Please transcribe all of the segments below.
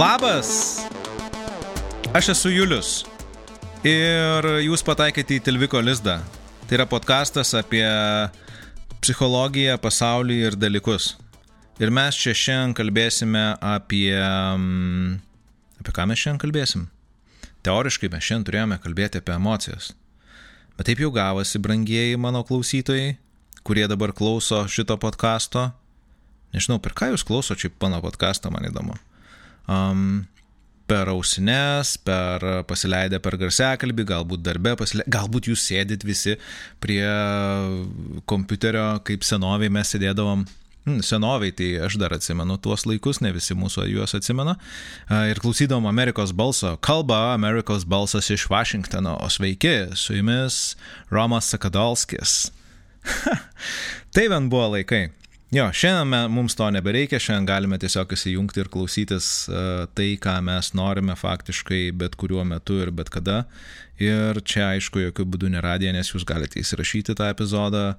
Labas! Aš esu Julius ir jūs pataikėte į Tilviko lizdą. Tai yra podkastas apie psichologiją, pasaulį ir dalykus. Ir mes čia šiandien kalbėsime apie... mm, Apie ką mes šiandien kalbėsim? Teoriškai mes šiandien turėjome kalbėti apie emocijas. Bet taip jau gavosi, brangieji mano klausytojai, kurie dabar klauso šito podkasto. Nežinau, per ką jūs klauso čia mano podcastą, man įdomu. Um, per ausines, per pasileidę per garsiakalbį, galbūt darbe, pasileidę, galbūt jūs sėdit visi prie kompiuterio, kaip senoviai mes sėdėdavom. Hmm, Senoviai, tai aš dar atsimenu tuos laikus, ne visi mūsų juos atsimena. Ir klausydavom Amerikos balso. Kalba Amerikos balsas iš Vašingtono. O sveiki, su jumis Romas Sakadolskis. tai vien buvo laikai. Jo, šiandien mums to nebereikia, šiandien galime tiesiog įsijungti ir klausytis uh, tai, ką mes norime faktiškai bet kuriuo metu ir bet kada. Ir čia aišku, jokių būdų neradija, nes jūs galite įsirašyti tą epizodą,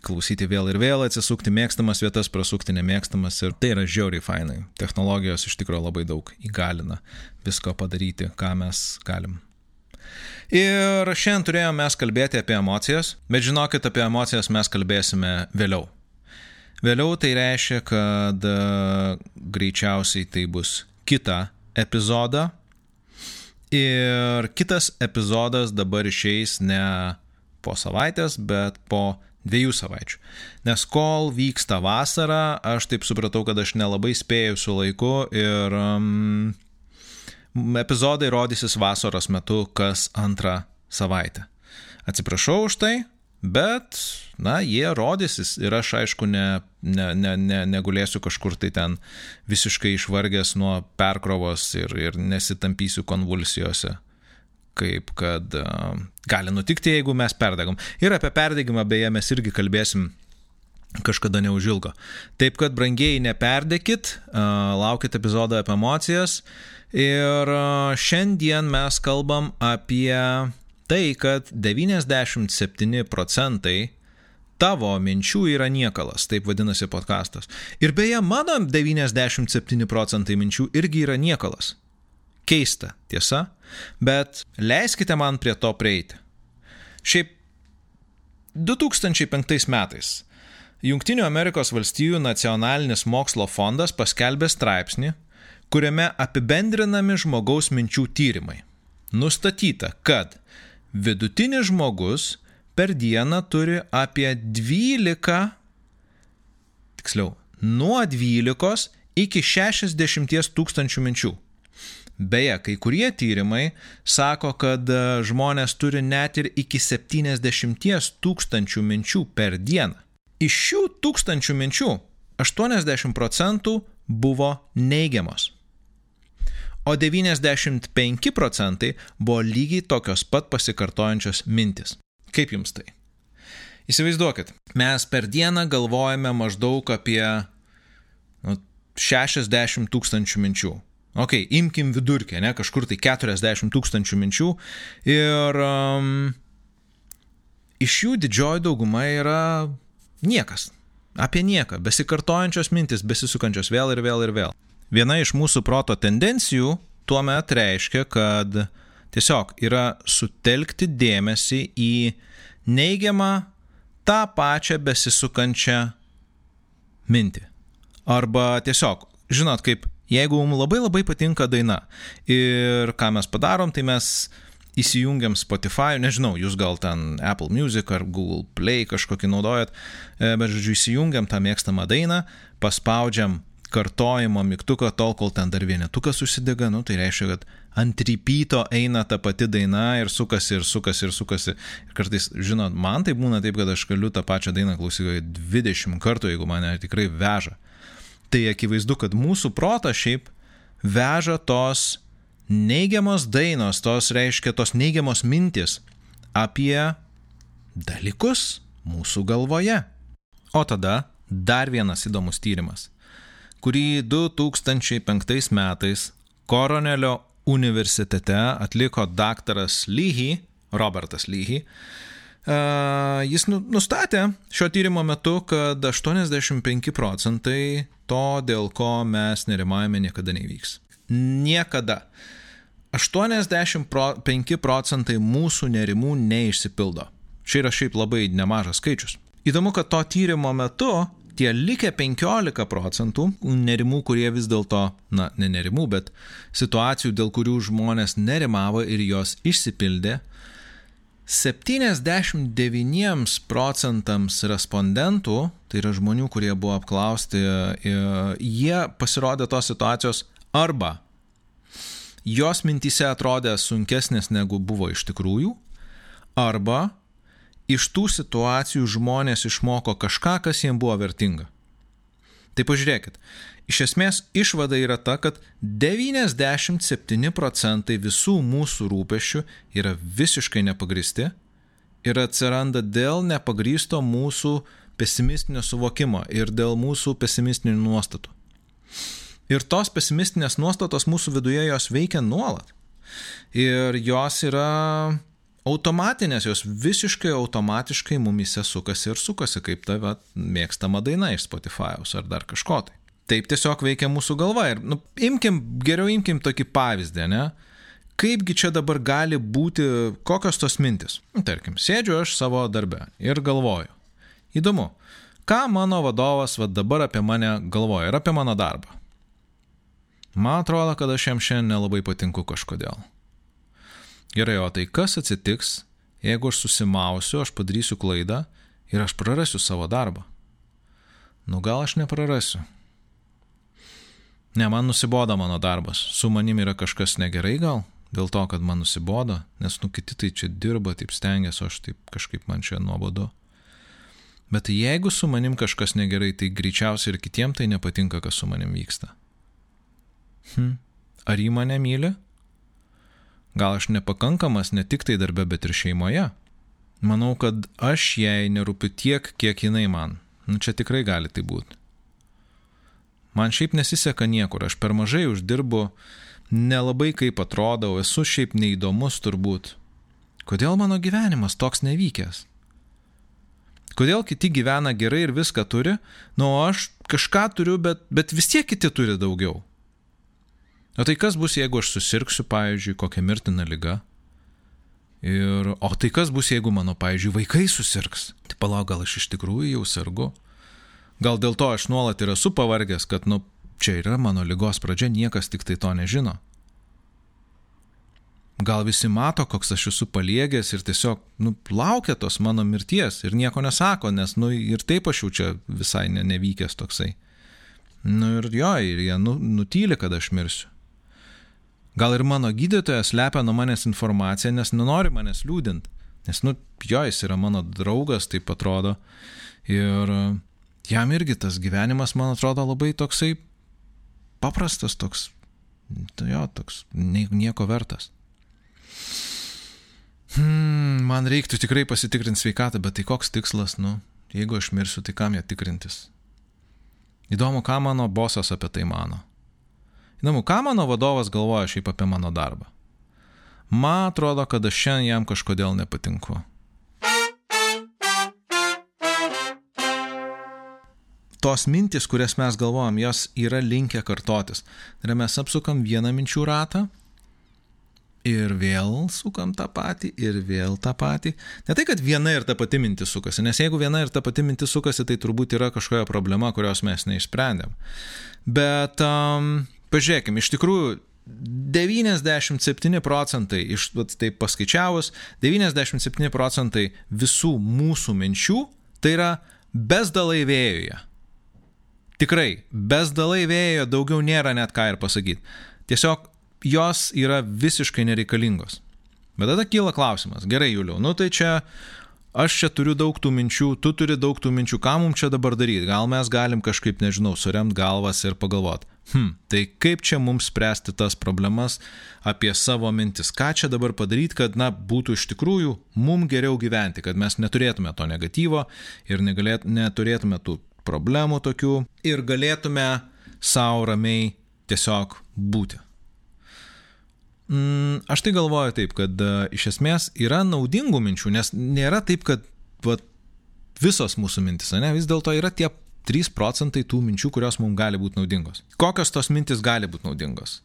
klausyti vėl ir vėl, atsisukti mėgstamas vietas, prasukti nemėgstamas ir tai yra žiauriai fainai. Technologijos iš tikrųjų labai daug įgalina visko padaryti, ką mes galim. Ir šiandien turėjome kalbėti apie emocijas, bet žinokit, apie emocijas mes kalbėsime vėliau. Vėliau tai reiškia, kad e, greičiausiai tai bus kita epizoda. Ir kitas epizodas dabar išeis ne po savaitės, bet po dviejų savaičių. Nes kol vyksta vasara, aš taip supratau, kad aš nelabai spėjau su laiku ir um, epizodai rodysis vasaros metu kas antrą savaitę. Atsiprašau už tai, bet, na, jie rodysis ir aš aišku ne, ne, ne, ne, negulėsiu kažkur tai ten visiškai išvargęs nuo perkrovos ir, ir nesitampysiu konvulsijose. Kaip kad uh, gali nutikti, jeigu mes perdegam. Ir apie perdegimą beje mes irgi kalbėsim kažkada neužilgo. Taip kad, brangiai, neperdėkit, uh, laukit epizodą apie emocijas. Ir uh, šiandien mes kalbam apie tai, kad 97 procentai tavo minčių yra niekalas, taip vadinasi podkastas. Ir beje, mano 97 procentai minčių irgi yra niekalas. Keista, tiesa, bet leiskite man prie to prieiti. Šiaip 2005 metais Junktinių Amerikos valstijų nacionalinis mokslo fondas paskelbė straipsnį, kuriame apibendrinami žmogaus minčių tyrimai. Nustatyta, kad vidutinis žmogus per dieną turi apie 12, tiksliau, nuo 12 iki 60 tūkstančių minčių. Beje, kai kurie tyrimai sako, kad e, žmonės turi net ir iki 70 tūkstančių minčių per dieną. Iš šių tūkstančių minčių 80 procentų buvo neigiamos. O 95 procentai buvo lygiai tokios pat pasikartojančios mintis. Kaip jums tai? Įsivaizduokit, mes per dieną galvojame maždaug apie nu, 60 tūkstančių minčių. Ok, imkim vidurkį, ne, kažkur tai 40 tūkstančių minčių ir um, iš jų didžioji dauguma yra niekas. Apie nieką, besikartojančios mintis, besisukančios vėl ir vėl ir vėl. Viena iš mūsų proto tendencijų tuo metu reiškia, kad tiesiog yra sutelkti dėmesį į neigiamą tą pačią besisukančią mintį. Arba tiesiog, žinot, kaip jeigu mums labai labai patinka daina ir ką mes padarom, tai mes įsijungiam Spotify, nežinau, jūs gal ten Apple Music ar Google Play kažkokį naudojat, e, bet žodžiu, įsijungiam tą mėgstamą dainą, paspaudžiam kartojimo mygtuką tol, kol ten dar vienetukas užsidega, nu, tai reiškia, kad ant rypyto eina ta pati daina ir sukasi ir sukasi ir sukasi. Ir kartais, žinot, man tai būna taip, kad aš galiu tą pačią dainą klausyti 20 kartų, jeigu mane tikrai veža. Tai akivaizdu, kad mūsų protas šiaip veža tos neigiamos dainos, tos reiškia tos neigiamos mintis apie dalykus mūsų galvoje. O tada dar vienas įdomus tyrimas, kurį 2005 metais Koronelio universitete atliko daktaras Lyhy, Robertas Lyhy. Jis nu- nustatė šio tyrimo metu, kad 85 procentai to, dėl ko mes nerimavime, niekada nevyks. Niekada. 85 procentai mūsų nerimų neišsipildo. Čia yra šiaip labai nemažas skaičius. Įdomu, kad to tyrimo metu tie likę 15 procentų nerimų, kurie vis dėlto, na, ne nerimų, bet situacijų, dėl kurių žmonės nerimavo ir jos išsipildė, 79 procentams respondentų, tai yra žmonių, kurie buvo apklausti, jie pasirodė tos situacijos arba jos mintise atrodė sunkesnės negu buvo iš tikrųjų, arba iš tų situacijų žmonės išmoko kažką, kas jiems buvo vertinga. Tai pažiūrėkit, iš esmės išvada yra ta, kad 97 procentai visų mūsų rūpešių yra visiškai nepagristi ir atsiranda dėl nepagrysto mūsų pesimistinio suvokimo ir dėl mūsų pesimistinių nuostatų. Ir tos pesimistinės nuostatos mūsų viduje jos veikia nuolat. Ir jos yra automatinės, jos visiškai automatiškai mumise sukasi ir sukasi, kaip tave mėgstama daina iš Spotify'aus ar dar kažko tai. Taip tiesiog veikia mūsų galva. Ir nu, imkim, geriau imkim tokį pavyzdį, ne? Kaipgi čia dabar gali būti, kokios tos mintis? Nu, tarkim, sėdžiu aš savo darbe ir galvoju. Įdomu, ką mano vadovas va dabar apie mane galvoja ir apie mano darbą. Man atrodo, kad aš jam šiandien nelabai patinku kažkodėl. Gerai, o tai kas atsitiks, jeigu aš susimausiu, aš padarysiu klaidą ir aš prarasiu savo darbą? Nu gal aš neprarasiu. Ne, man nusibodo mano darbas. Su manim yra kažkas negerai gal? Dėl to, kad man nusibodo, nes nu kiti tai čia dirba, taip stengiasi, o aš taip kažkaip man čia nuobodu. Bet jeigu su manim kažkas negerai, tai greičiausiai ir kitiem tai nepatinka, kas su manim vyksta. Hm. Ar jį mane myli? Gal aš nepakankamas ne tik tai darbe, bet ir šeimoje? Manau, kad aš jai nerūpiu tiek, kiek jinai man. Nu čia tikrai gali tai būti. Man šiaip nesiseka niekur, aš per mažai uždirbu, nelabai kaip atrodau, esu šiaip neįdomus turbūt. Kodėl mano gyvenimas toks nevykęs? Kodėl kiti gyvena gerai ir viską turi, nu aš kažką turiu, bet, bet vis tiek kiti turi daugiau. O tai kas bus, jeigu aš susirksiu, pavyzdžiui, kokią mirtiną lygą? Ir, o tai kas bus, jeigu mano, pavyzdžiui, vaikai susirgs? Tai palauk, gal aš iš tikrųjų jau sergu? Gal dėl to aš nuolat ir esu pavargęs, kad, nu, čia yra mano lygos pradžia, niekas tik tai to nežino. Gal visi mato, koks aš esu paliegęs ir tiesiog, nu, laukia tos mano mirties ir nieko nesako, nes, nu, ir taip aš jau čia visai ne, nevykęs toksai. Nu ir jo, ir jie nu, nutyli, kad aš mirsiu. Gal ir mano gydytojas lepia nuo manęs informaciją, nes nenori manęs liūdinti. Nes, nu, jo, jis yra mano draugas, taip atrodo. Ir e, jam irgi tas gyvenimas, man atrodo, labai toksai paprastas, toks, tai jo, toks nieko vertas. Hmm, man reiktų tikrai pasitikrinti sveikatą, bet tai koks tikslas, nu, jeigu aš mirsiu, tai kam ją tikrintis? Įdomu, ką mano bosas apie tai mano. Įdomu, ką mano vadovas galvoja šiaip apie mano darbą. Man atrodo, kad aš šiandien jam kažkodėl nepatinku. Tos mintis, kurias mes galvojam, jos yra linkę kartotis. Tai yra mes apsukam vieną minčių ratą ir vėl sukam tą patį ir vėl tą patį. Ne tai, kad viena ir ta pati mintis sukasi, nes jeigu viena ir ta pati mintis sukasi, tai turbūt yra kažkokia problema, kurios mes neišsprendėm. Bet um, pažiūrėkime, iš tikrųjų 97 procentai, iš taip paskaičiavus, 97 procentai visų mūsų minčių tai yra bezdalai vėjoje. Tikrai, bezdalai vėjoje daugiau nėra net ką ir pasakyti. Tiesiog jos yra visiškai nereikalingos. Bet tada kyla klausimas, gerai Juliau, nu tai čia aš čia turiu daug tų minčių, tu turi daug tų minčių, ką mums čia dabar daryti? Gal mes galim kažkaip, nežinau, suremt galvas ir pagalvoti, hm, tai kaip čia mums spręsti tas problemas apie savo mintis? Ką čia dabar padaryti, kad, na, būtų iš tikrųjų mums geriau gyventi, kad mes neturėtume to negatyvo ir negalėt, neturėtume tų problemų tokių ir galėtume savo ramiai tiesiog būti. Mm, aš tai galvoju taip, kad uh, iš esmės yra naudingų minčių, nes nėra taip, kad va, visos mūsų mintis, ne, vis dėlto yra tie 3 procentai tų minčių, kurios mums gali būti naudingos. Kokios tos mintis gali būti naudingos?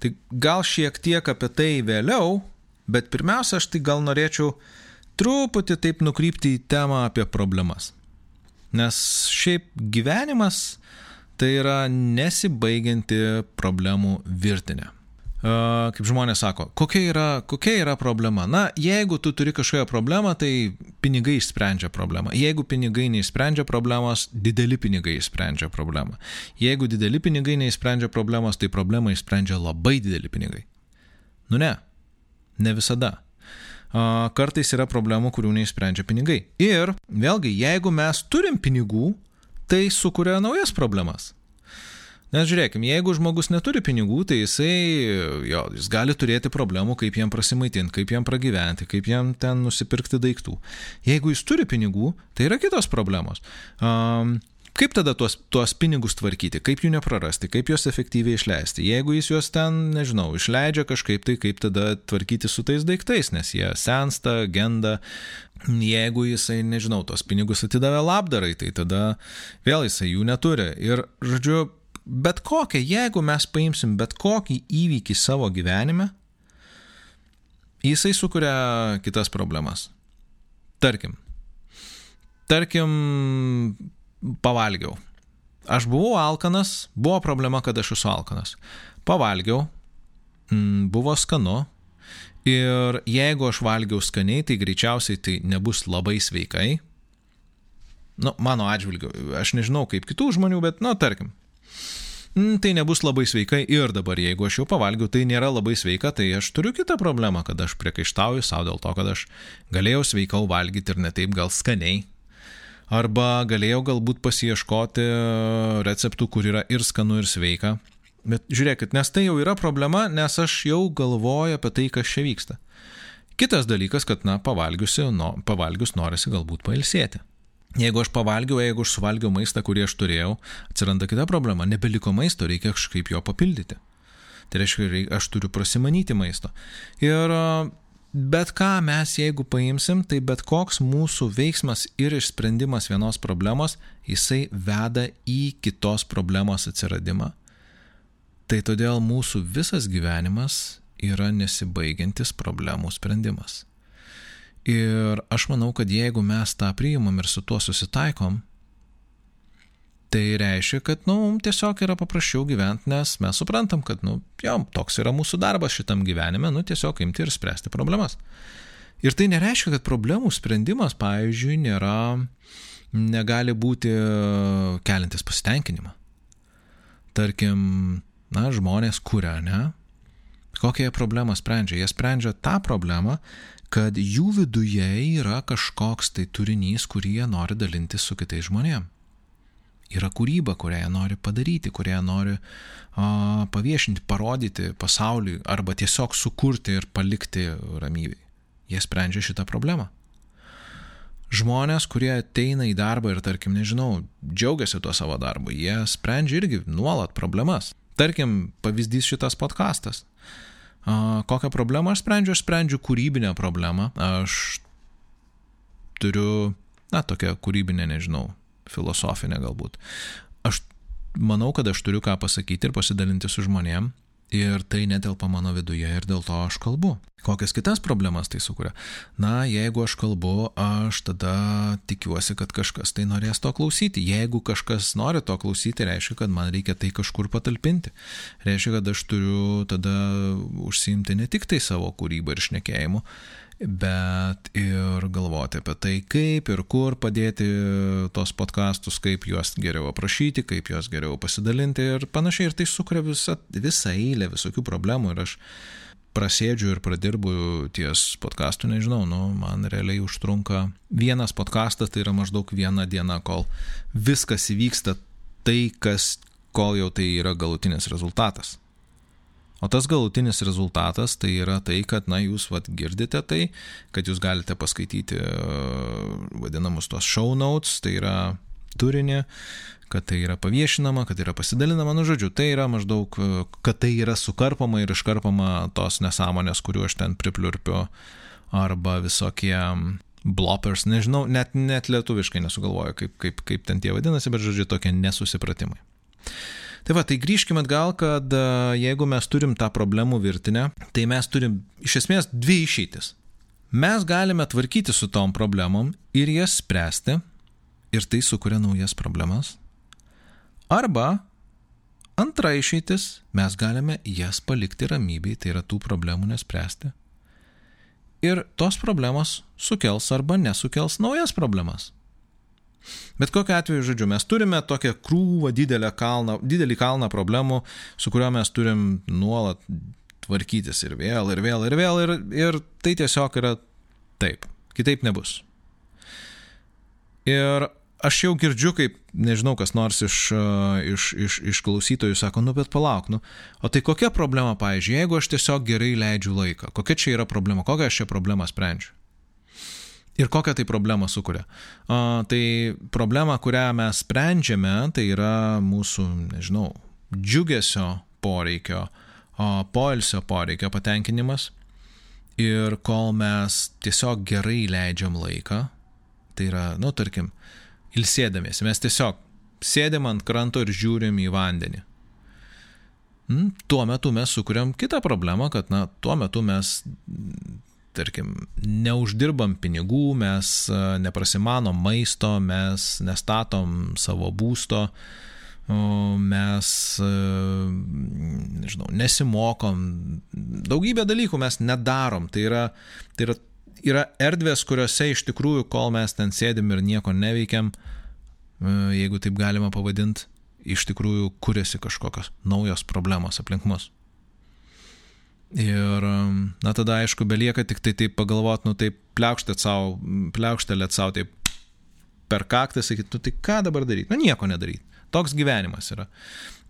Tai gal šiek tiek apie tai vėliau, bet pirmiausia, aš tai gal norėčiau truputį taip nukrypti į temą apie problemas. Nes šiaip gyvenimas tai yra nesibaigianti problemų virtinė kaip žmonės sako, kokia yra, kokia yra problema? Na, jeigu tu turi kažkokią problemą, tai pinigai išsprendžia problemą. Jeigu pinigai neišsprendžia problemos, dideli pinigai išsprendžia problemą. Jeigu dideli pinigai neišsprendžia problemos, tai problemą išsprendžia labai dideli pinigai. Nu ne, ne visada. Kartais yra problemų, kurių neišsprendžia pinigai. Ir vėlgi, jeigu mes turim pinigų, tai sukuria naujas problemas. Nes žiūrėkime, jeigu žmogus neturi pinigų, tai jisai, jo, jis gali turėti problemų, kaip jam prasimaitinti, kaip jam pragyventi, kaip jam ten nusipirkti daiktų. Jeigu jis turi pinigų, tai yra kitos problemos. Um, Kaip tada tuos, tuos pinigus tvarkyti, kaip jų neprarasti, kaip juos efektyviai išleisti. Jeigu jis juos ten, nežinau, išleidžia kažkaip, tai kaip tada tvarkyti su tais daiktais, nes jie sensta, genda. Jeigu jisai, nežinau, tuos pinigus atidavė labdarai, tai tada vėl jisai jų neturi. Ir, žodžiu, bet kokią, jeigu mes paimsim bet kokį įvykį savo gyvenime, jisai sukuria kitas problemas. Tarkim, tarkim, pavalgiau. Aš buvau alkanas, buvo problema, kad aš esu alkanas. Pavalgiau, mm, buvo skanu, ir jeigu aš valgiau skaniai, tai greičiausiai tai nebus labai sveikai. Nu, mano atžvilgiu, aš nežinau kaip kitų žmonių, bet, nu, tarkim, tai nebus labai sveikai ir dabar, jeigu aš jau pavalgiau, tai nėra labai sveika, tai aš turiu kitą problemą, kad aš priekaištauju savo dėl to, kad aš galėjau sveikau valgyti ir netaip gal skaniai. Arba galėjau galbūt pasieškoti receptų, kur yra ir skanu, ir sveika. Bet žiūrėkit, nes tai jau yra problema, nes aš jau galvoju apie tai, kas čia vyksta. Kitas dalykas, kad, na, pavalgiusi, no, pavalgius norisi galbūt pailsėti. Jeigu aš pavalgiau, jeigu aš suvalgiau maistą, kurį aš turėjau, atsiranda kita problema. Nebeliko maisto, reikia kažkaip jo papildyti. Tai reiškia, aš turiu prasimanyti maisto. Ir bet ką mes, jeigu paimsim, tai bet koks mūsų veiksmas ir išsprendimas vienos problemos, jisai veda į kitos problemos atsiradimą. Tai todėl mūsų visas gyvenimas yra nesibaigiantis problemų sprendimas. Ir aš manau, kad jeigu mes tą priimam ir su tuo susitaikom, tai reiškia, kad, nu, tiesiog yra paprasčiau gyventi, nes mes suprantam, kad, nu, jo, toks yra mūsų darbas šitam gyvenime, nu, tiesiog imti ir spręsti problemas. Ir tai nereiškia, kad problemų sprendimas, pavyzdžiui, nėra, negali būti kelintis pasitenkinimą. Tarkim, na, žmonės kuria, ne? Kokią jie problemą sprendžia? Jie sprendžia tą problemą, kad jų viduje yra kažkoks tai turinys, kurį jie nori dalinti su kitais žmonėmis. Yra kūryba, kurią jie nori padaryti, kurią nori a, paviešinti, parodyti pasauliui arba tiesiog sukurti ir palikti ramybėj. Jie sprendžia šitą problemą. Žmonės, kurie ateina į darbą ir, tarkim, nežinau, džiaugiasi tuo savo darbu, jie sprendžia irgi nuolat problemas. Tarkim, pavyzdys šitas podkastas. Kokią problemą aš sprendžiu? Aš sprendžiu kūrybinę problemą. Aš turiu, na, tokią kūrybinę, nežinau, filosofinę galbūt. Aš manau, kad aš turiu ką pasakyti ir pasidalinti su žmonėm ir tai netelpa mano viduje ir dėl to aš kalbu. Kokias kitas problemas tai sukuria? Na, jeigu aš kalbu, aš tada tikiuosi, kad kažkas tai norės to klausyti. Jeigu kažkas nori to klausyti, reiškia, kad man reikia tai kažkur patalpinti. Reiškia, kad aš turiu tada užsiimti ne tik tai savo kūrybą ir šnekėjimu, bet ir galvoti apie tai, kaip ir kur padėti tos podkastus, kaip juos geriau aprašyti, kaip juos geriau pasidalinti ir panašiai. Ir tai sukuria visą, eilę visokių problemų ir aš prasėdžiu ir pradirbu ties podkastu, nežinau, nu, man realiai užtrunka vienas podkastas, tai yra maždaug viena diena, kol viskas įvyksta tai, kas, kol jau tai yra galutinis rezultatas. O tas galutinis rezultatas tai yra tai, kad, na, jūs vat, girdite tai, kad jūs galite paskaityti vadinamus tos show notes, tai yra turinį, kad tai yra paviešinama, kad yra pasidalinama, nu žodžiu, tai yra maždaug, kad tai yra sukarpama ir iškarpama tos nesąmonės, kuriuo aš ten pripliurpiu, arba visokie bloppers, nežinau, net, net lietuviškai nesugalvoju, kaip, kaip, kaip ten tie vadinasi, bet žodžiu, tokie nesusipratimai. Tai va, tai grįžkime atgal, kad e, jeigu mes turim tą problemų virtinę, tai mes turim iš esmės dvi išeitis. Mes galime tvarkyti su tom problemom ir jas spręsti, ir tai sukuria naujas problemas. Arba antra išeitis, mes galime jas palikti ramybėj, tai yra tų problemų nespręsti. Ir tos problemos sukels arba nesukels naujas problemas. Bet kokiu atveju, žodžiu, mes turime tokią krūvą didelę kalną, didelį kalną problemų, su kuriuo mes turim nuolat tvarkytis ir vėl, ir vėl, ir vėl, ir, ir tai tiesiog yra taip. Kitaip nebus. Ir aš jau girdžiu, kaip, nežinau, kas nors iš, iš, iš, iš klausytojų sako, nu bet palauk, nu, o tai kokia problema, pavyzdžiui, jeigu aš tiesiog gerai leidžiu laiką, kokia čia yra problema, kokią aš čia problemą sprendžiu? Ir kokią tai problemą sukuria? A, tai problema, kurią mes sprendžiame, tai yra mūsų, nežinau, džiugesio poreikio, o, poilsio poreikio patenkinimas. Ir kol mes tiesiog gerai leidžiam laiką, tai yra, nu, tarkim, ilsėdamėsi, mes tiesiog sėdėm ant kranto ir žiūrim į vandenį. Hmm, tuo metu mes sukuriam kitą problemą, kad, na, tuo metu mes tarkim, neuždirbam pinigų, mes e, neprasimanom maisto, mes nestatom savo būsto, mes, e, nežinau, nesimokom, daugybę dalykų mes nedarom. Tai yra, tai yra, yra erdvės, kuriuose iš tikrųjų, kol mes ten sėdim ir nieko neveikiam, e, jeigu taip galima pavadinti, iš tikrųjų kuriasi kažkokios naujos problemos aplink mus. Ir, na tada aišku, belieka tik tai taip pagalvoti, nu taip pliaukštėt savo, pliaukštelėt savo taip per kaktą, sakyti, nu tai ką dabar daryti? Nu nieko nedaryti. Toks gyvenimas yra.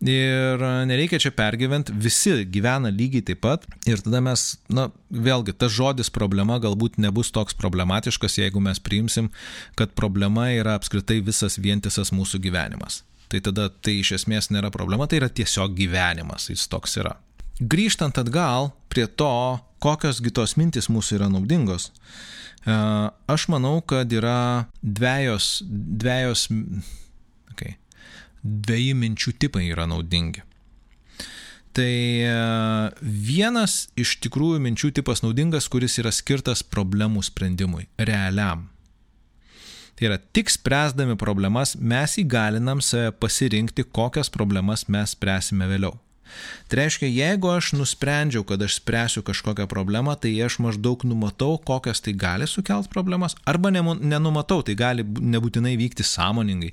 Ir nereikia čia pergyventi, visi gyvena lygiai taip pat. Ir tada mes, na, vėlgi, tas žodis problema galbūt nebus toks problematiškas, jeigu mes priimsim, kad problema yra apskritai visas vientisas mūsų gyvenimas. Tai tada tai iš esmės nėra problema, tai yra tiesiog gyvenimas, jis toks yra. Grįžtant atgal prie to, kokios kitos mintis mūsų yra naudingos, e, aš manau, kad yra dviejos, dviejos, okay, dviejų minčių tipai yra naudingi. Tai e, vienas iš tikrųjų minčių tipas naudingas, kuris yra skirtas problemų sprendimui, realiam. Tai yra tik spręsdami problemas mes įgalinam save pasirinkti, kokias problemas mes spręsime vėliau. Tai reiškia, jeigu aš nusprendžiau, kad aš spręsiu kažkokią problemą, tai aš maždaug numatau, kokias tai gali sukelt problemas, arba nenumatau, tai gali nebūtinai vykti sąmoningai.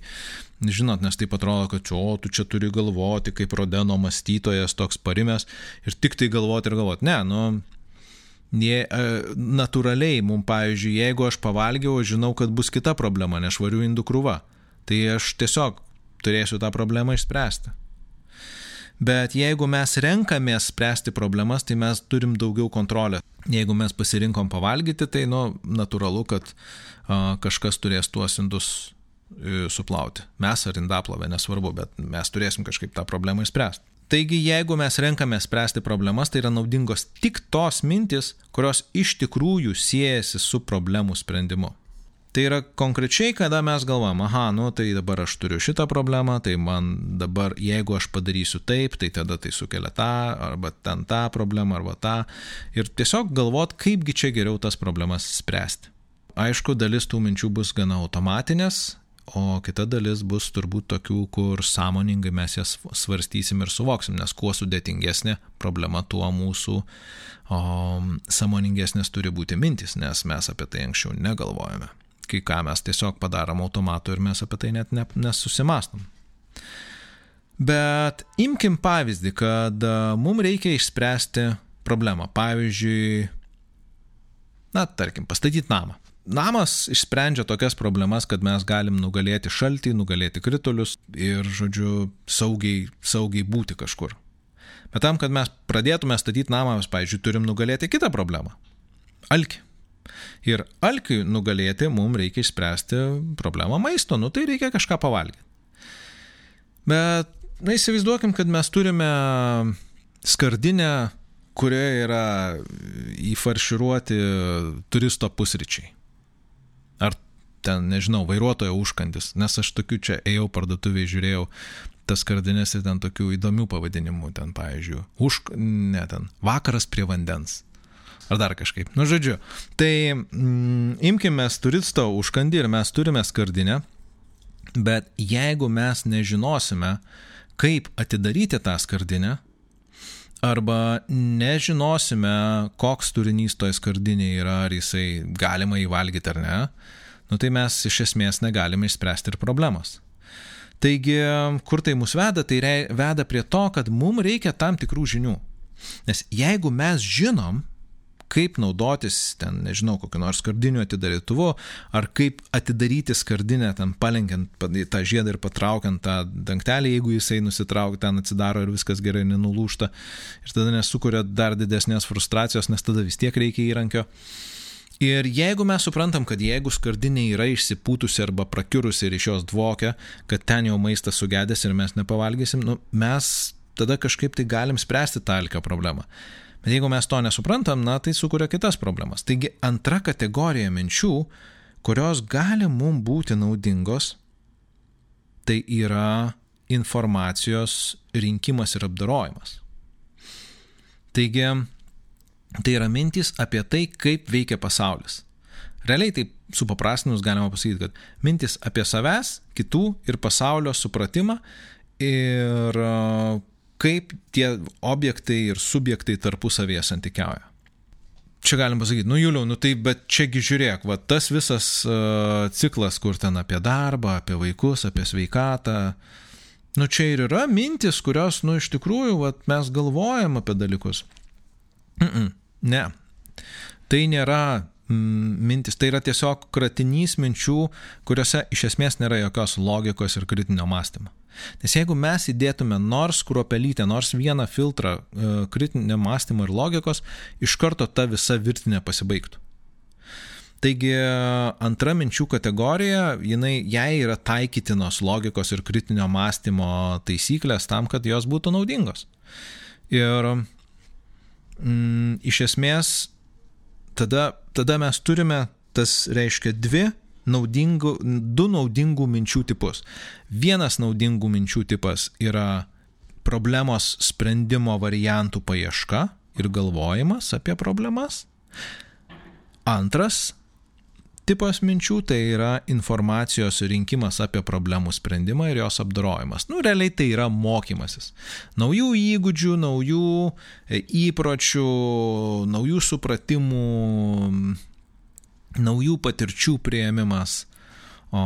Žinot, nes tai atrodo, kad čia, o, tu čia turi galvoti, kaip Rodeno mąstytojas toks parimės ir tik tai galvoti ir galvoti. Ne, nu, Jie, natūraliai, mums, pavyzdžiui, jeigu aš pavalgiau, žinau, kad bus kita problema, nešvarių indų krūva. Tai aš tiesiog turėsiu tą problemą išspręsti. Bet jeigu mes renkamės spręsti problemas, tai mes turim daugiau kontrolės. Jeigu mes pasirinkom pavalgyti, tai nu, natūralu, kad a, kažkas turės tuos indus e, suplauti. Mes ar indaplovė, nesvarbu, bet mes turėsim kažkaip tą problemą išspręsti. Taigi, jeigu mes renkame spręsti problemas, tai yra naudingos tik tos mintis, kurios iš tikrųjų siejasi su problemų sprendimu. Tai yra konkrečiai, kada mes galvojam, aha, nu tai dabar aš turiu šitą problemą, tai man dabar, jeigu aš padarysiu taip, tai tada tai sukelia tą, arba ten tą problemą, arba tą. Ir tiesiog galvot, kaipgi čia geriau tas problemas spręsti. Aišku, dalis tų minčių bus gana automatinės, o kita dalis bus turbūt tokių, kur sąmoningai mes jas svarstysim ir suvoksim, nes kuo sudėtingesnė problema, tuo mūsų o, sąmoningesnės turi būti mintis, nes mes apie tai anksčiau negalvojame kai ką mes tiesiog padarom automatu ir mes apie tai net ne, nesusimastom. Bet imkim pavyzdį, kad e, mums reikia išspręsti problemą. Pavyzdžiui, na, tarkim, pastatyti namą. Namas išsprendžia tokias problemas, kad mes galim nugalėti šaltį, nugalėti kritulius ir, žodžiu, saugiai, saugiai būti kažkur. Bet tam, kad mes pradėtume statyti namą, mes, pavyzdžiui, turim nugalėti kitą problemą - alkį. Ir alkiui nugalėti mums reikia išspręsti problemą maisto, nu tai reikia kažką pavalgyti. Bet, na įsivaizduokim, kad mes turime skardinę, kurioje yra įfarširuoti turisto pusryčiai. Ar ten, nežinau, vairuotojo užkandis, nes aš tokių čia ėjau parduotuvėje, žiūrėjau, tas skardinės ir ten tokių įdomių pavadinimų, ten, pavyzdžiui, už, ne ten, vakaras prie vandens. Ar dar kažkaip. Nu, žodžiu. Tai mm, imkime turisto užkandį ir mes turime skardinę, bet jeigu mes nežinosime, kaip atidaryti tą skardinę, arba nežinosime, koks turinys toje skardinėje yra, ar jisai galima įvalgyti ar ne, nu tai mes iš esmės negalime išspręsti ir problemos. Taigi, kur tai mus veda, tai rei, veda prie to, kad mums reikia tam tikrų žinių. Nes jeigu mes žinom, kaip naudotis ten, nežinau, kokiu nors skardiniu atidarytuvu, ar kaip atidaryti skardinę, ten palenkiant tą žiedą ir patraukiant tą dangtelį, jeigu jisai nusitraukia, ten atsidaro ir viskas gerai nenulūšta ir tada nesukuria dar didesnės frustracijos, nes tada vis tiek reikia įrankio. Ir jeigu mes suprantam, kad jeigu skardinė yra išsipūtusi arba prakiurusi ir iš jos dvokia, kad ten jau maistas sugedęs ir mes nepavalgysim, nu, mes tada kažkaip tai galim spręsti tą alkio problemą. Bet jeigu mes to nesuprantam, na, tai sukuria kitas problemas. Taigi antra kategorija minčių, kurios gali mums būti naudingos, tai yra informacijos rinkimas ir apdarojimas. Taigi, Tai yra mintys apie tai, kaip veikia pasaulis. Realiai taip supaprastinus galima pasakyti, kad mintis apie savęs, kitų ir pasaulio supratimą ir kaip tie objektai ir subjektai tarpusavėje santykiauja. Čia galim pasakyti, nu Juliau, nu tai bet čiagi žiūrėk, va tas visas uh, ciklas, kur ten apie darbą, apie vaikus, apie sveikatą, nu čia ir yra mintis, kurios, nu iš tikrųjų, va mes galvojam apie dalykus. Mm -mm. Ne. Tai nėra mm, mintis, tai yra tiesiog kratinys minčių, kuriuose iš esmės nėra jokios logikos ir kritinio mąstymo. Nes jeigu mes įdėtume nors kruopelytę, nors vieną filtrą e, kritinio mąstymo ir logikos, iš karto ta visa virtinė pasibaigtų. Taigi antra minčių kategorija, jinai, jai yra taikytinos logikos ir kritinio mąstymo taisyklės tam, kad jos būtų naudingos. Ir mm, iš esmės tada, tada mes turime tas reiškia dvi naudingų, du naudingų minčių tipus. Vienas naudingų minčių tipas yra problemos sprendimo variantų paieška ir galvojimas apie problemas. Antras tipas minčių tai yra informacijos rinkimas apie problemų sprendimą ir jos apdorojimas. Nu, realiai tai yra mokymasis. Naujų įgūdžių, naujų e, įpročių, naujų supratimų, naujų patirčių prieimimas. O,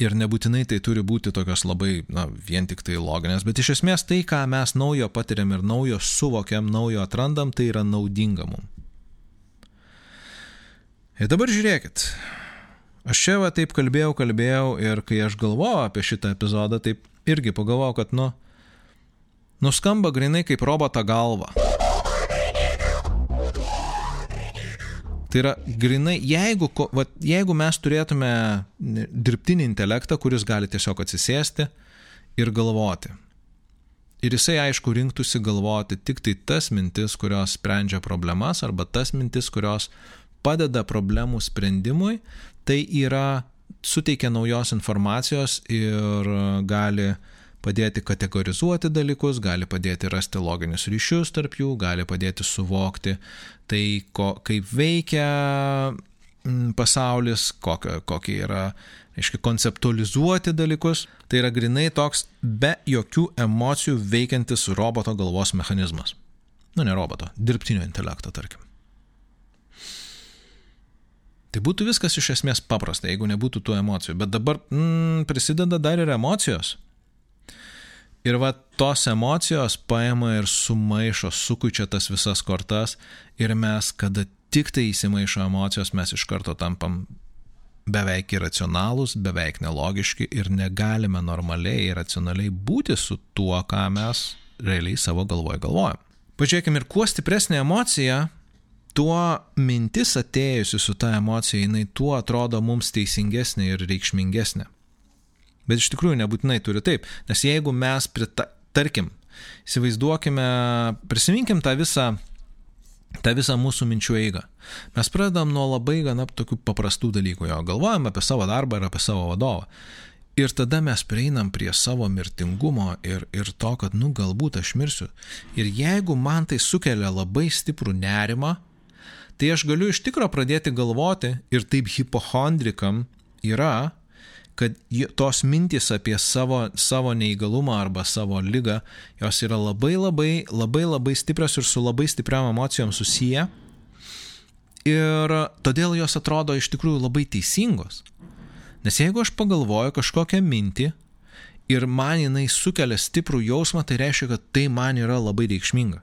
ir nebūtinai tai turi būti tokios labai, na, vien tik tai loginės, bet iš esmės tai, ką mes naujo patiriam ir naujo suvokiam, naujo atrandam, tai yra naudinga mums. Ir dabar žiūrėkit. Aš čia va taip kalbėjau, kalbėjau ir kai aš galvojau apie šitą epizodą, taip irgi pagalvojau, kad, nu, nuskamba grinai kaip roboto galva. Tai yra grinai, jeigu, va, jeigu mes turėtume dirbtinį intelektą, kuris gali tiesiog atsisėsti ir galvoti. Ir jisai aišku rinktųsi galvoti tik tai tas mintis, kurios sprendžia problemas, arba tas mintis, kurios padeda problemų sprendimui, tai yra suteikia naujos informacijos ir gali padėti kategorizuoti dalykus, gali padėti rasti loginius ryšius tarp jų, gali padėti suvokti tai, ko, kaip veikia mm, pasaulis, kokie, kokie yra, aiškiai, konceptualizuoti dalykus. Tai yra grinai toks be jokių emocijų veikiantis roboto galvos mechanizmas. Nu, ne roboto, dirbtinio intelekto, tarkim. Tai būtų viskas iš esmės paprasta, jeigu nebūtų tų emocijų. Bet dabar mm, prisideda dar ir emocijos. Ir va tos emocijos paima ir sumaišo, sukučia tas visas kortas ir mes, kada tik tai įsimaišo emocijos, mes iš karto tampam beveik irracionalūs, beveik nelogiški ir negalime normaliai ir racionaliai būti su tuo, ką mes realiai savo galvoje galvojam. Pažiūrėkime, ir kuo stipresnė emocija, tuo mintis atėjusi su ta emocija, jinai tuo atrodo mums teisingesnė ir reikšmingesnė. Bet iš tikrųjų nebūtinai turi taip, nes jeigu mes, prita, tarkim, įsivaizduokime, prisiminkim tą visą, tą visą mūsų minčių eigą. Mes pradedam nuo labai gana tokių paprastų dalykų, jo galvojam apie savo darbą ir apie savo vadovą. Ir tada mes prieinam prie savo mirtingumo ir, ir to, kad, nu, galbūt aš mirsiu. Ir jeigu man tai sukelia labai stiprų nerimą, tai aš galiu iš tikro pradėti galvoti ir taip hipochondrikam yra, kad tos mintys apie savo, savo neįgalumą arba savo lygą, jos yra labai labai, labai labai stiprios ir su labai stipriam emocijom susiję. Ir todėl jos atrodo iš tikrųjų labai teisingos. Nes jeigu aš pagalvoju kažkokią mintį ir man jinai sukelia stiprų jausmą, tai reiškia, kad tai man yra labai reikšminga.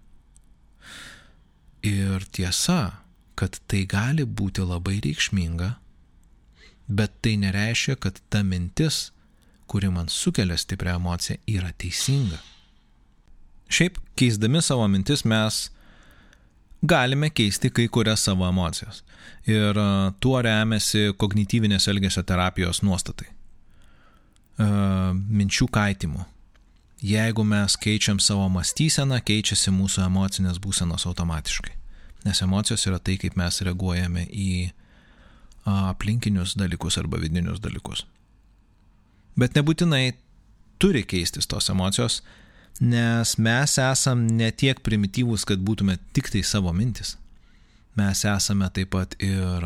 Ir tiesa, kad tai gali būti labai reikšminga, bet tai nereiškia, kad ta mintis, kuri man sukelia stiprią emociją, yra teisinga. Šiaip keisdami savo mintis mes galime keisti kai kurias savo emocijas. Ir tuo remiasi kognityvinės elgesio terapijos nuostatai. Minčių kaitimu. Jeigu mes keičiam savo mąstyseną, keičiasi mūsų emocinės būsenos automatiškai. Nes emocijos yra tai, kaip mes reaguojame į aplinkinius dalykus arba vidinius dalykus. Bet nebūtinai turi keistis tos emocijos, nes mes esam ne tiek primityvūs, kad būtume tik tai savo mintis. Mes esame taip pat ir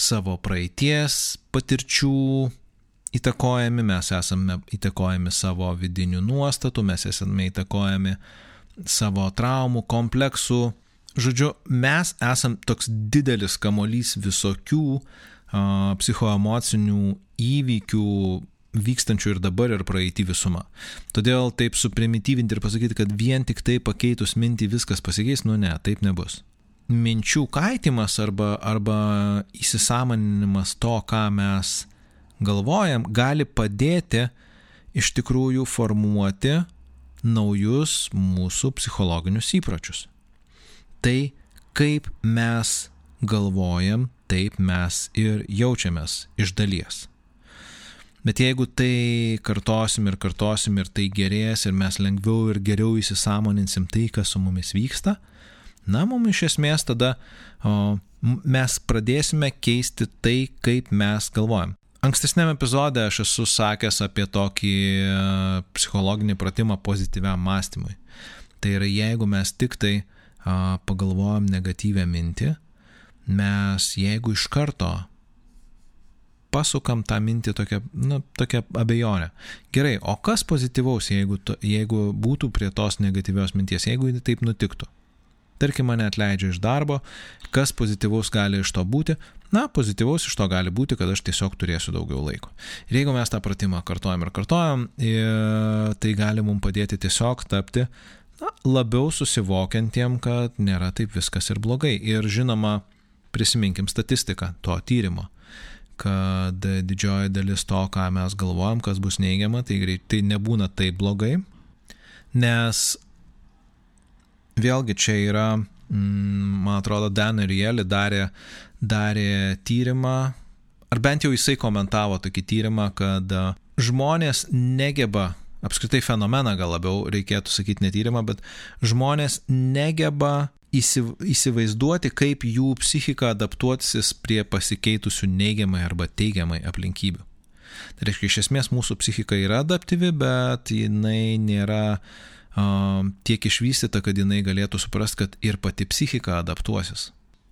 savo praeities patirčių įtakojami, mes esame įtakojami savo vidinių nuostatų, mes esame įtakojami savo traumų, kompleksų. Žodžiu, mes esam toks didelis kamolys visokių a, psichoemocinių įvykių, vykstančių ir dabar ir praeitį visumą. Todėl taip suprimityvinti ir pasakyti, kad vien tik tai pakeitus mintį viskas pasikeis, nu ne, taip nebus. Minčių kaitimas arba, arba įsisamoninimas to, ką mes galvojam, gali padėti iš tikrųjų formuoti naujus mūsų psichologinius įpročius. Tai kaip mes galvojam, taip mes ir jaučiamės iš dalies. Bet jeigu tai kartosim ir kartosim ir tai gerės ir mes lengviau ir geriau įsisamoninsim tai, kas su mumis vyksta, na, mums iš esmės tada o, mes pradėsime keisti tai, kaip mes galvojam. Ankstesnėme epizode aš esu sakęs apie tokį e, psichologinį pratimą pozityviam mąstymui. Tai yra, jeigu mes tik tai a, pagalvojam negatyvę mintį, mes jeigu iš karto pasukam tą mintį tokią, na, tokią abejonę. Gerai, o kas pozityvaus, jeigu, to, jeigu būtų prie tos negatyvios minties, jeigu taip nutiktų? Tarkim, mane atleidžia iš darbo, kas pozityvaus gali iš to būti? Na, pozityvaus iš to gali būti, kad aš tiesiog turėsiu daugiau laiko. Ir jeigu mes tą pratimą kartojam ir kartojam, tai gali mums padėti tiesiog tapti na, labiau susivokiantiem, kad nėra taip viskas ir blogai. Ir žinoma, prisiminkim statistiką to tyrimo kad didžioji dalis to, ką mes galvojam, kas bus neigiama, tai greitai nebūna taip blogai, nes vėlgi čia yra, mm, man atrodo, Dan ir Jeli darė, darė tyrimą, ar bent jau jisai komentavo tokį tyrimą, kad žmonės negeba, apskritai fenomeną gal labiau reikėtų sakyti ne tyrimą, bet žmonės negeba įsivaizduoti, kaip jų psichika adaptuotis prie pasikeitusių neigiamai arba teigiamai aplinkybių. Tai reiškia, iš esmės mūsų psichika yra adaptyvi, bet jinai nėra uh, tiek išvystyta, kad jinai galėtų suprasti, kad ir pati psichika adaptuosis.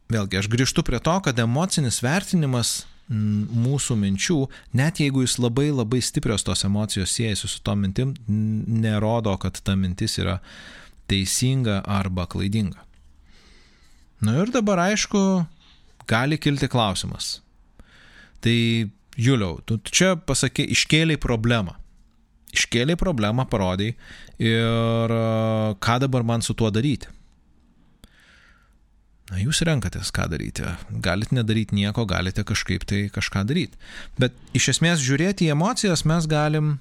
Vėlgi, aš grįžtu prie to, kad emocinis vertinimas mūsų minčių, net jeigu jis labai labai stiprios tos emocijos siejasi su to mintim, nerodo, kad ta mintis yra teisinga arba klaidinga. Na nu ir dabar aišku, gali kilti klausimas. Tai Juliau, tu čia pasakė, iškėliai problemą. Iškėliai problemą, parodai ir ką dabar man su tuo daryti. Na, jūs renkatės, ką daryti. Galite nedaryti nieko, galite kažkaip tai kažką daryti. Bet iš esmės žiūrėti į emocijas mes galim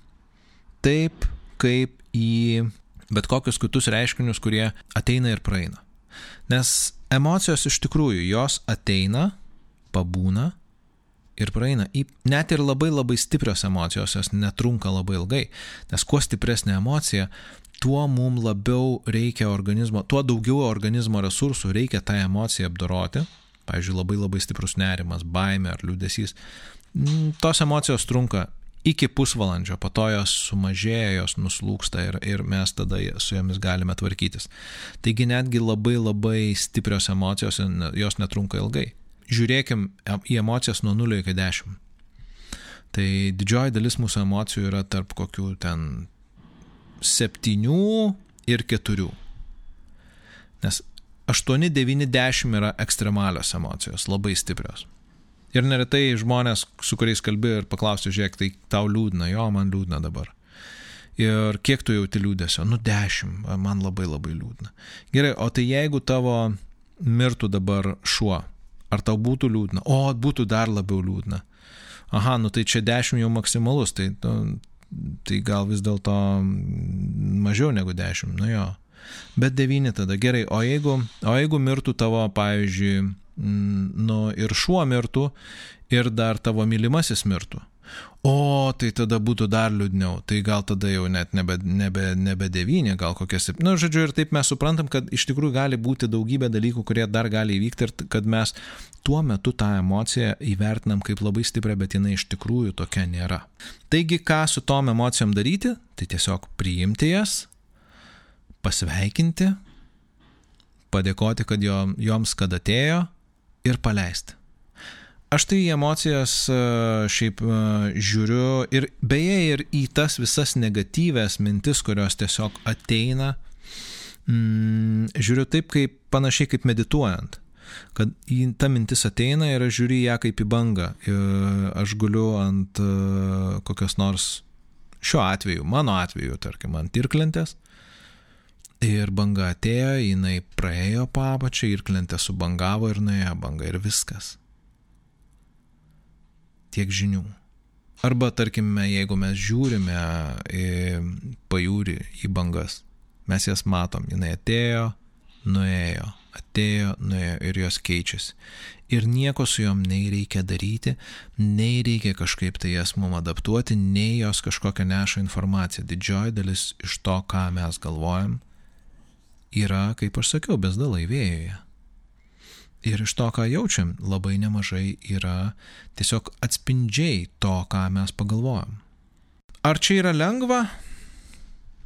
taip, kaip į bet kokius kitus reiškinius, kurie ateina ir praeina. Nes emocijos iš tikrųjų, jos ateina, pabūna ir praeina. Net ir labai labai stiprios emocijos, jos netrunka labai ilgai. Nes kuo stipresnė emocija, tuo mums labiau reikia organizmo, tuo daugiau organizmo resursų reikia tą emociją apdoroti. Pavyzdžiui, labai labai stiprus nerimas, baime ar liūdėsys. Mm, tos emocijos trunka iki pusvalandžio, po to jos sumažėja, jos nuslūksta ir, ir mes tada su jomis galime tvarkytis. Taigi netgi labai labai stiprios emocijos, jos netrunka ilgai. Žiūrėkim į emocijas nuo 0 iki 10. Tai didžioji dalis mūsų emocijų yra tarp kokių ten 7 ir 4. Nes 8, 9, 10 yra ekstremalios emocijos, labai stiprios. Ir neretai žmonės, su kuriais kalbė ir paklausiu, žiūrėk, tai tau liūdna, jo, man liūdna dabar. Ir kiek tu jauti liūdėsio? Nu, 10, man labai labai liūdna. Gerai, o tai jeigu tavo mirtų dabar šuo, ar tau būtų liūdna? O, būtų dar labiau liūdna. Aha, nu tai čia 10 jau maksimalus, tai, nu, tai gal vis dėlto mažiau negu 10, nu jo. Bet 9 tada gerai, o jeigu, o jeigu mirtų tavo, pavyzdžiui, nu ir šuo mirtų, ir dar tavo mylimasis mirtų. O, tai tada būtų dar liūdniau. Tai gal tada jau net nebe, nebe, nebe devynė, gal kokie septyni. Na, nu, žodžiu, ir taip mes suprantam, kad iš tikrųjų gali būti daugybė dalykų, kurie dar gali įvykti ir kad mes tuo metu tą emociją įvertinam kaip labai stiprią, bet jinai iš tikrųjų tokia nėra. Taigi, ką su tom emocijom daryti? Tai tiesiog priimti jas, pasveikinti, padėkoti, kad joms kad atėjo ir paleisti. Aš tai į emocijas e, šiaip e, žiūriu ir beje ir į tas visas negatyvės mintis, kurios tiesiog ateina, mm, žiūriu taip kaip panašiai kaip medituojant. Kad tą mintis ateina ir aš žiūriu ją kaip į bangą. Aš guliu ant e, kokios nors, šiuo atveju, mano atveju, tarkim, ant irklentės. Ir banga atėjo, jinai praėjo papačią, irklentė subangavo ir nuėjo banga ir viskas tiek žinių. Arba tarkime, jeigu mes žiūrime į pajūrį, į bangas, mes jas matom, jinai atėjo, nuėjo, atėjo, nuėjo ir jos keičiasi. Ir nieko su juom nei reikia daryti, nei reikia kažkaip tai jas mum adaptuoti, nei jos kažkokią neša informaciją. Didžioji dalis iš to, ką mes galvojam, yra, kaip aš sakiau, bezdalai vėjoje. Ir iš to, ką jaučiam, labai nemažai yra tiesiog atspindžiai to, ką mes pagalvojam. Ar čia yra lengva?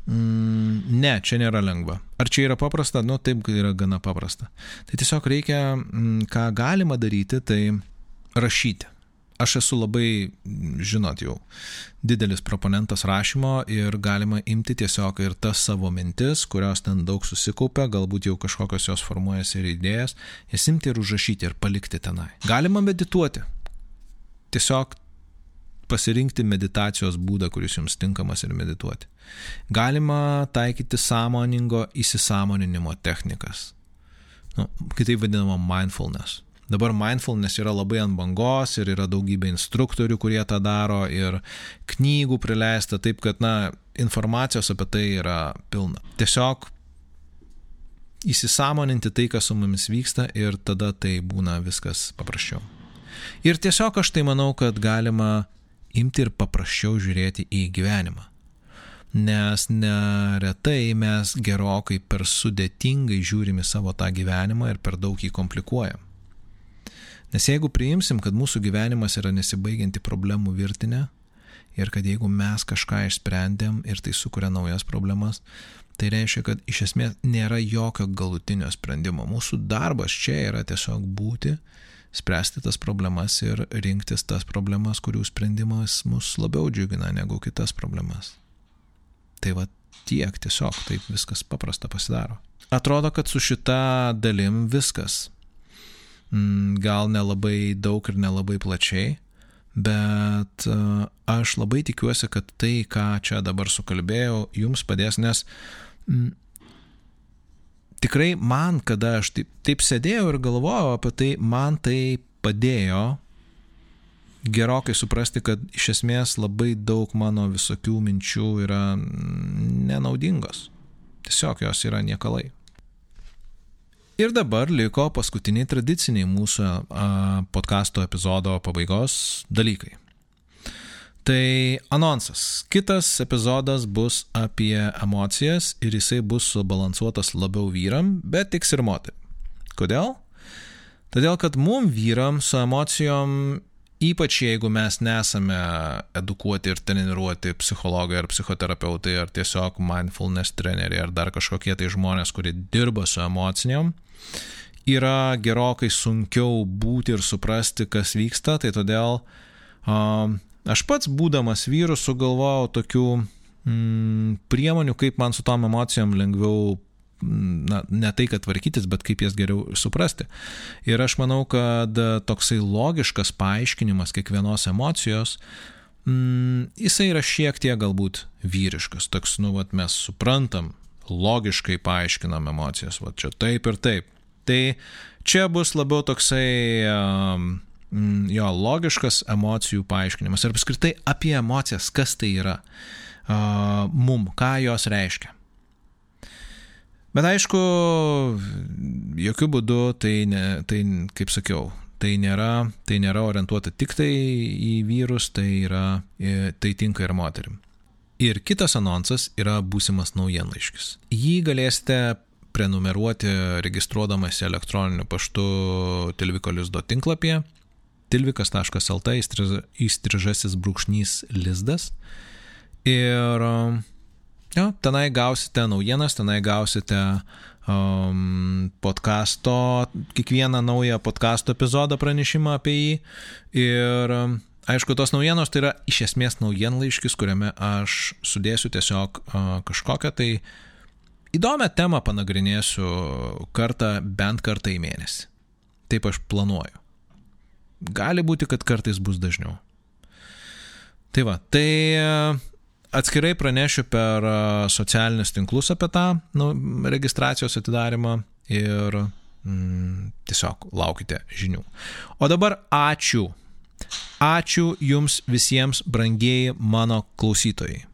Mm, ne, čia nėra lengva. Ar čia yra paprasta? Nu, taip yra gana paprasta. Tai tiesiog reikia, mm, ką galima daryti, tai rašyti aš esu labai, žinot, jau didelis proponentas rašymo ir galima imti tiesiog ir tas savo mintis, kurios ten daug susikaupia, galbūt jau kažkokios jos formuojasi ir idėjas, jas imti ir užrašyti ir palikti tenai. Galima medituoti. Tiesiog pasirinkti meditacijos būdą, kuris jums tinkamas ir medituoti. Galima taikyti sąmoningo įsisamoninimo technikas. Nu, kitaip vadinama mindfulness. Dabar mindfulness yra labai ant bangos ir yra daugybė instruktorių, kurie tą daro ir knygų prileista, taip kad, na, informacijos apie tai yra pilna. Tiesiog įsisamoninti tai, kas su mumis vyksta ir tada tai būna viskas paprasčiau. Ir tiesiog aš tai manau, kad galima imti ir paprasčiau žiūrėti į gyvenimą. Nes neretai mes gerokai per sudėtingai žiūrime savo tą gyvenimą ir per daug jį komplikuojam. Nes jeigu priimsim, kad mūsų gyvenimas yra nesibaigianti problemų virtinė ir kad jeigu mes kažką išsprendėm ir tai sukuria naujas problemas, tai reiškia, kad iš esmės nėra jokio galutinio sprendimo. Mūsų darbas čia yra tiesiog būti, spręsti tas problemas ir rinktis tas problemas, kurių sprendimas mus labiau džiugina negu kitas problemas. Tai va tiek tiesiog taip viskas paprasta pasidaro. Atrodo, kad su šita dalim viskas. Mm, gal nelabai daug ir nelabai plačiai, bet e, aš labai tikiuosi, kad tai, ką čia dabar sukalbėjau, jums padės, nes m, mm, tikrai man, kada aš taip, taip sėdėjau ir galvojau apie tai, man tai padėjo gerokai suprasti, kad iš esmės labai daug mano visokių minčių yra nenaudingos. Tiesiog jos yra niekalai. Ir dabar liko paskutiniai tradiciniai mūsų podkasto epizodo pabaigos dalykai. Tai anonsas. Kitas epizodas bus apie emocijas ir jisai bus subalansuotas labiau vyram, bet tiks ir moteriam. Kodėl? Todėl, kad mum vyram su emocijom Ypač jeigu mes nesame edukuoti ir treniruoti psichologai ar psichoterapeutai ar tiesiog mindfulness treneriai ar dar kažkokie tai žmonės, kurie dirba su emocijom, yra gerokai sunkiau būti ir suprasti, kas vyksta, tai todėl aš pats būdamas vyru sugalvojau tokių mm, priemonių, kaip man su tom emocijom lengviau na, ne tai, kad tvarkytis, bet kaip jas geriau suprasti. Ir aš manau, kad toksai logiškas paaiškinimas kiekvienos emocijos, mm, jisai yra šiek tiek galbūt vyriškas. Toks, nu, vat, mes suprantam, logiškai paaiškinam emocijas, va čia taip ir taip. Tai čia bus labiau toksai um, jo logiškas emocijų paaiškinimas ir apskritai apie emocijas, kas tai yra uh, mum, ką jos reiškia. Bet aišku, jokių būdų tai, ne, tai kaip sakiau, tai nėra, tai nėra orientuota tik tai į vyrus, tai, yra, tai tinka ir moterim. Ir kitas anonsas yra būsimas naujienlaiškis. Jį galėsite prenumeruoti registruodamas elektroniniu paštu tilvikolisdo tinklapyje tilvikas.lt įstrižasis brūkšnys lizdas. Ir Jo, tenai gausite naujienas, tenai gausite um, podkasto, kiekvieną naują podkasto epizodą pranešimą apie jį. Ir um, aišku, tos naujienos tai yra iš esmės naujienlaiškis, kuriame aš sudėsiu tiesiog kažkokią tai įdomią temą panagrinėsiu kartą, bent kartą į mėnesį. Taip aš planuoju. Gali būti, kad kartais bus dažniau. Tai va, tai Atskirai pranešiu per socialinius tinklus apie tą nu, registracijos atidarimą ir mm, tiesiog laukite žinių. O dabar ačiū. Ačiū jums visiems, brangieji mano klausytojai.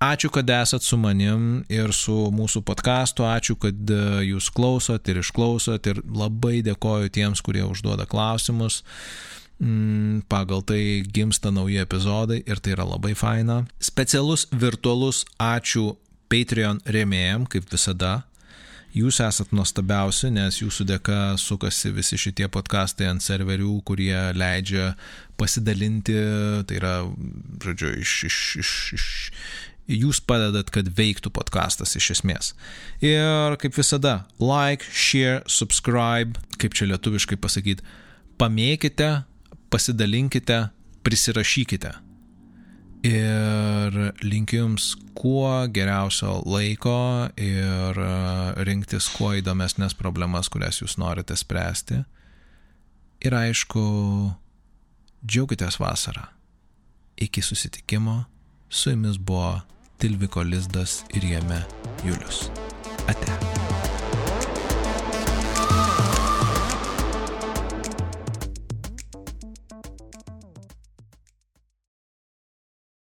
Ačiū, kad esat su manim ir su mūsų podkastu, ačiū, kad jūs klausot ir išklausot ir labai dėkoju tiems, kurie užduoda klausimus. Mm, pagal tai gimsta nauji epizodai ir tai yra labai faina. Specialus virtualus ačiū Patreon rėmėjim, kaip visada. Jūs esat nuostabiausi, nes jūsų dėka sukasi visi šitie podkastai ant serverių, kurie leidžia pasidalinti, tai yra, žodžiu, iš, iš, iš, iš, jūs padedat, kad veiktų podkastas iš esmės. Ir kaip visada, like, share, subscribe, kaip čia lietuviškai pasakyti, pamėkite, pasidalinkite, prisirašykite. Ir linkiu Jums kuo geriausio laiko ir e, rinktis kuo įdomesnės problemas, kurias Jūs norite spręsti. Ir aišku, džiaukitės vasarą. Iki susitikimo, su Jumis buvo Tilviko Lizdas ir jame Julius. Ate.